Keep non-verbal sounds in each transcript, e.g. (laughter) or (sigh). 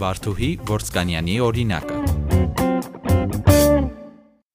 Վարդուհի Որսկանյանի օրինակը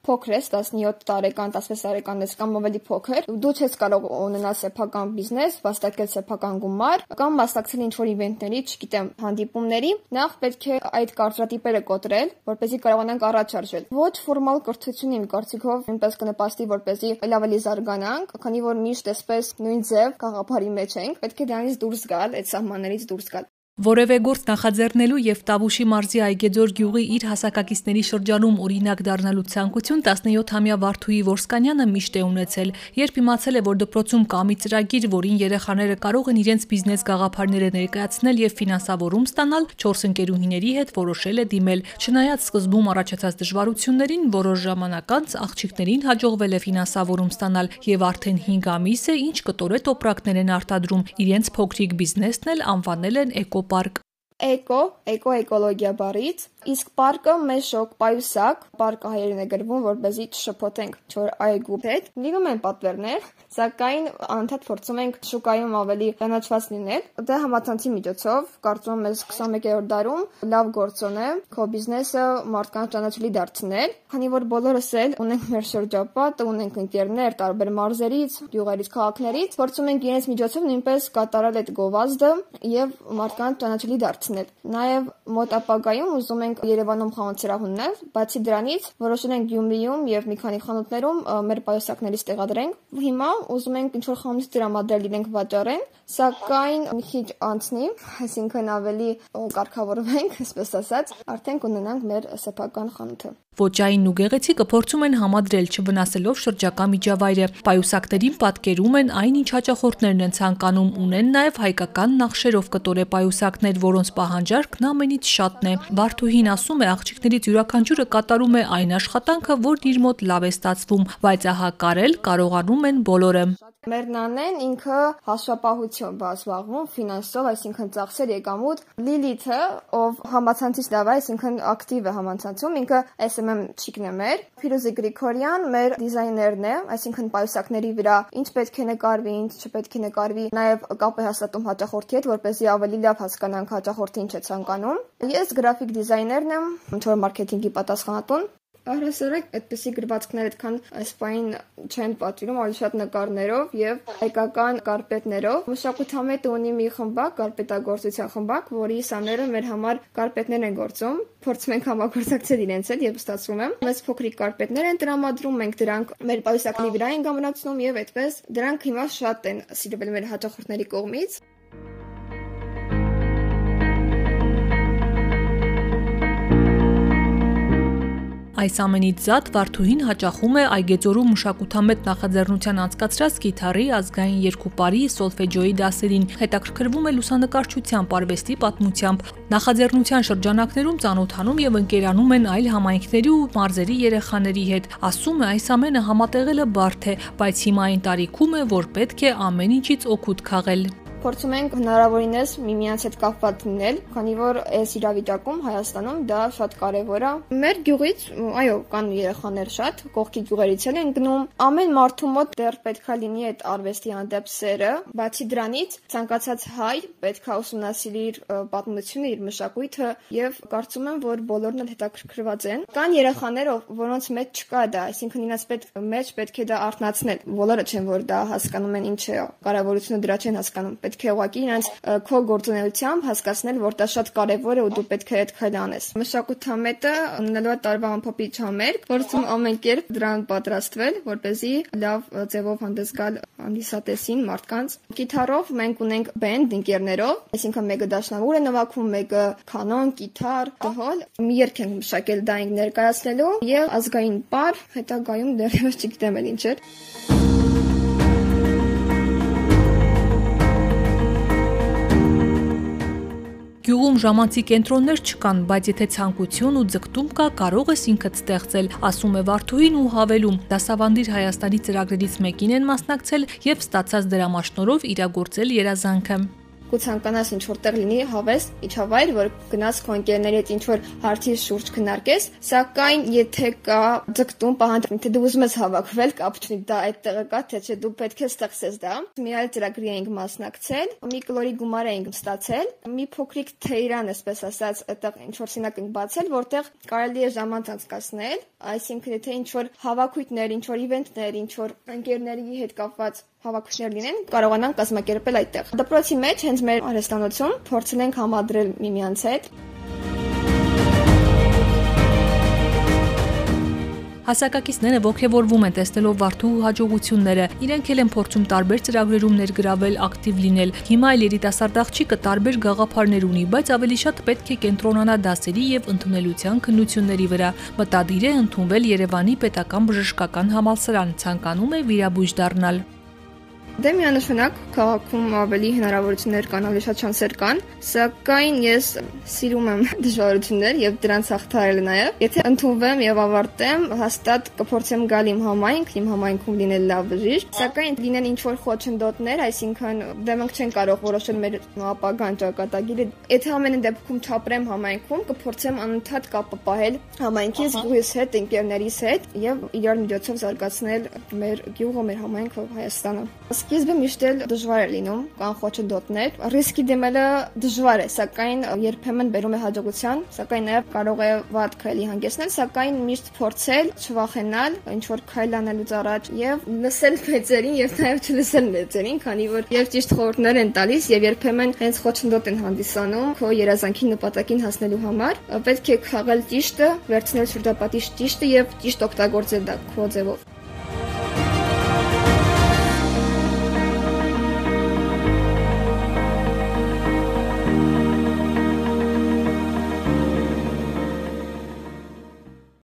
փոքր ես 17 տարեկան, 16 տարեկան ես կամ ավելի փոքր, դու չես կարող ունենալ սեփական բիզնես, վաստակել սեփական գումար կամ մասնակցել ինչ-որ իվենտների, չգիտեմ, հանդիպումների, նախ պետք է այդ կարծրատիպերը կոտրել, որպեսզի կարողանանք առաջ արժել։ Ոչ ֆորմալ կրթություն իմ կարծիքով այնպես կնպաստի, որպեսզի այլ ավելի զարգանանք, քանի որ միշտ էսպես նույն ձև գաղափարի մեջ ենք, պետք է դրանից դուրս գալ, այդ սահմաններից դուրս գալ որևէ գործ նախաձեռնելու եւ Տավուշի մարզի Այգեձոր գյուղի իր հասակակիցների շրջանում օրինակ դառնալու ցանկություն 17-ամյա Վարդուհի Որսկանյանը միշտ է ունեցել։ Երբ իմացել է, որ դպրոցում կա մի ծրագիր, որին երեխաները կարող են իրենց բիզնես գաղափարները ներկայացնել եւ ֆինանսավորում ստանալ, 4 ընկերուհիների հետ որոշել է դիմել։ Չնայած սկզբում առաջացած դժվարություններին, որոշ ժամանակ անց աղջիկներին հաջողվել է ֆինանսավորում ստանալ եւ արդեն 5 ամիս է, ինչ կտորե տոպրակներ են արտադրում։ Իրենց փոքրիկ բիզնեսն էլ անվանել են Էկո parc. Էկո, էկո էկոլոգիա բառից, իսկ պարկը մեզ շոկ պայուսակ, պարկը հայերեն է գրվում, որպեսզի չշփոթենք չոր այգու հետ։ Լինում են պատվերներ, սակայն անդադ փորձում ենք շուկայում ավելի ճանաչված լինել։ Դե համացանցի միջոցով, կարծում եմ, 21-րդ դարում լավ գործոն է քո բիզնեսը մարդկանց ճանաչելի դարձնել, քանի որ բոլորս էլ ունենք մեր շրջապատը, ունենք ընկերներ տարբեր մարզերից, գյուղերից, քաղաքներից, փորձում ենք իրենց միջոցով նույնպես կատարել այդ գովազդը եւ մարդկանց ճանաչելի դարձնել վերցնել։ Նաև մոտ ապագայում ուզում ենք Երևանում խանութ սրահուննել, բացի դրանից որոշել ենք Գյումրիում եւ մի քանի խանութներում մեր պայուսակներից տեղադրենք։ Հիմա ուզում ենք ինչ-որ խանութ տրամադրել իրենք վաճառեն, սակայն մի քիչ անցնի, այսինքն ավելի կարգավորվենք, այսպես ասած, արդեն կունենանք մեր սեփական խանութը։ Ոճային ու գեղեցիկը փորձում են համադրել չվնասելով շրջակա միջավայրը։ Պայուսակներին պատկերում են այն, ինչ հաճախորդներն են ցանկանում, ունեն նաև հայկական նախշերով կտորե պայուսակներ, որոնց պահանջարկն ամենից շատն է։ Վարդուհին ասում է, աղջիկներից յուրաքանչյուրը կատարում է այն աշխատանքը, որն իր մոտ լավ է ստացվում, բայց ահա կարել կարողանում են բոլորը։ Մեր նանեն ինքը հաշվապահություն զբաղվում ֆինանսով, այսինքն ծախսեր եկամուտ։ Լիլիթը, ով համացանցից լավ է, այսինքն ակտիվ է համացանցում, ինքը SMM չիկն է մեր։ Փիրուզի Գրիգորյան մեր դիզայներն է, այսինքն պայուսակների վրա ինչ պետք է նկարվի, ինչ չպետք է նկարվի, նաև կապ է հաստատում հաճախորդի հետ, որպեսզի ավելի լավ հասկանանք հաճախորդը ինչ է ցանկանում։ Ես գրաֆիկ դիզայներն եմ, ինչ որ մարքեթինգի պատասխանատուն։ Առհասարակ այդպիսի գրվածքներ այդքան այս պայն չեն պատվիրում, ավելի շատ նկարներով եւ հայկական կարպետներով։ Մշակութամետը ունի մի խմբակ, կարպետագործության խմբակ, որի սաները մեր համար կարպետներ են գործում։ Փորձում ենք համագործակցել իրենց հետ եւ ստացվում է։ Մեծ փոքրիկ կարպետներ են տրամադրում, մենք դրանք մեր պայուսակների վրա ենք ամրացնում եւ այդպես դրանք հիմա շատ են սիրվել մեր հաճախորդների կողմից։ Այս ամենից զատ Վարդուհին հաճախում է Այգեծորու մշակութամետ նախաձեռնության անցկացրած գիտարի ազգային երկուպարի սոլֆեջոյի դասերին, հետաքրքրվում է լուսանկարչությամբ, արվեստի պատմությամբ։ Նախաձեռնության շրջանակներում ծանոթանում եւ ընկերանում են այլ համայնքների ու մարզերի երեխաների հետ։ Ասում է, այս ամենը համատեղելը բարդ է, բայց հիմա այն տարիքում է, որ պետք է ամեն ինչից օգուտ քաղել փորձում ենք հնարավորինս միմյանց հետ կապված լինել, քանի որ այս իրավիճակում Հայաստանում դա շատ կարևոր է։ Մեր գյուղից, այո, կան երեխաներ շատ, կողքի գյուղերից են գնում։ Ամեն մարդու մոտ դեռ պետքա լինի այդ արվեստի հանդեպ սերը։ Բացի դրանից, ցանկացած հայ պետքա ուսումնասիրի իր պատմությունը, իր մշակույթը եւ կարծում եմ, որ բոլորն էլ հետաքրքրված են։ Կան երեխաներ, որոնց մեջ չկա դա, այսինքն իրաց պետք մեջ պետք է դա արտնացնել։ Բոլորը չեն որ դա հասկանում են ինչ է, կարևորությունը դրա չեն հասկանում պետք է ուղղակի իրենց քո գործունեությամբ հասկացնել, որ դա շատ կարևոր է ու դու պետք է այդ քայլը անես։ Մշակութամետը ունենալու է տարվա ամփոփիչ համերգ, փորձում ամեն կերպ դրան պատրաստվել, որ เป զի լավ ձևով հանդես գալ հանդիսատեսին մարդկանց։ Գիտարով մենք ունենք բենդ ընկերներով, այսինքն մեկը դաշնամուր է նվագում, մեկը կանոն, գիտար, դհոլ։ Մի երգ ենք մշակել դա ներկայացնելու եւ ազգային պար հետագայում դեռևս չգիտեմ էլ ինչ էր։ Գյուղում ժամանցի կենտրոններ չկան, բայց եթե ցանկություն ու ձգտում կա, կարող ես ինքդ ստեղծել, ասում է Վարդուհին ու հավելում։ Դասավանդիր Հայաստանի ծրագրերից մեկին են մասնակցել եւ ստացած դրամաշնորով իրագործել երազանքը։ կցանկանաս ինչ որտեղ լինի հավես միջավայր, որ գնաս քո ընկերների հետ ինչ որ հարցի շուրջ քննարկես, սակայն եթե կա ձգտում պահանջ, թե դու ուզում ես հավաքվել, կապ չունի դա այդտեղը կա, թե չէ դու պետք է ստեղծես դա։ Մի այլ ծրագրի էինք մասնակցել, մի կլորի գումար էինք ստացել, մի փոքրիկ թեյրան, այսպես ասած, այդտեղ ինչ որ սենյակ ենք բացել, որտեղ կարելի է ժամանց անցկացնել, այսինքն եթե ինչ որ հավաքույթներ, ինչ որ իվենտներ, ինչ որ ընկերների հետ կապված հավաքություններ լինեն, կարողանան կազմակերպել այդտեղ։ Դպրոցի մեջ հենց մեր արհեստանոցում փորձել ենք համադրել միմյանց հետ Հասակակիցները ողջևորվում են տեսնելով Վարդու հաջողությունները։ Իրենք էլ են փորձում տարբեր ծրագրերում ներգրավել, ակտիվ լինել։ Հիմա էլ երիտասարդ աղջիկը տարբեր գաղափարներ ունի, բայց ավելի շատ պետք է կենտրոնանա դասերի եւ ընդունելության քննությունների վրա։ Մտադիր է ընդունվել Երևանի պետական բժշկական համալսարան, ցանկանում է վիրաբույժ դառնալ։ Դե միանշանակ քաղաքում ավելի հնարավորություններ կան, ավելի շատ շանսեր կան, սակայն ես սիրում եմ (laughs) դժվարություններ եւ դրանց հաղթահարել նաեւ։ Եթե ընդունվեմ եւ ավարտեմ, հաստատ կփորձեմ գալ իմ համայնք, իմ համայնքում լինել լավ բժիշկ, սակայն լինեն ինչ որ խոչընդոտներ, այսինքն դե մենք չենք կարող որոշել մեր ապագան ճակատագիրը։ Եթե ամենը դեպքում չապրեմ համայնքում, կփորձեմ անընդհատ կապը պահել համայնքից, գույս հետ, ընկերներիս հետ եւ իրար միջոցով զարգացնել մեր գյուղը, մեր համայնքը, Հայաստանը։ Սկիզբը միշտ էլ դժվար է լինում, կան խոչընդոտներ։ Ռիսկի դեմելը դժվար է, սակայն երբեմն բերում է հաջողության, սակայն նաև կարող է վատ քայլի հանգեցնել, սակայն միշտ փորձել, չվախենալ, ինչ որ քայլ անելուց առաջ եւ լսել մեծերին եւ նաև չլսել մեծերին, քանի որ եւ ճիշտ խորհուրդներ են տալիս եւ երբեմն հենց խոչընդոտ են հանդիսանում քո երազանքի նպատակին հասնելու համար։ Պետք է քաղել ճիշտը, վերցնել շրջապատի ճիշտը եւ ճիշտ օգտագործել դա քո ձևով։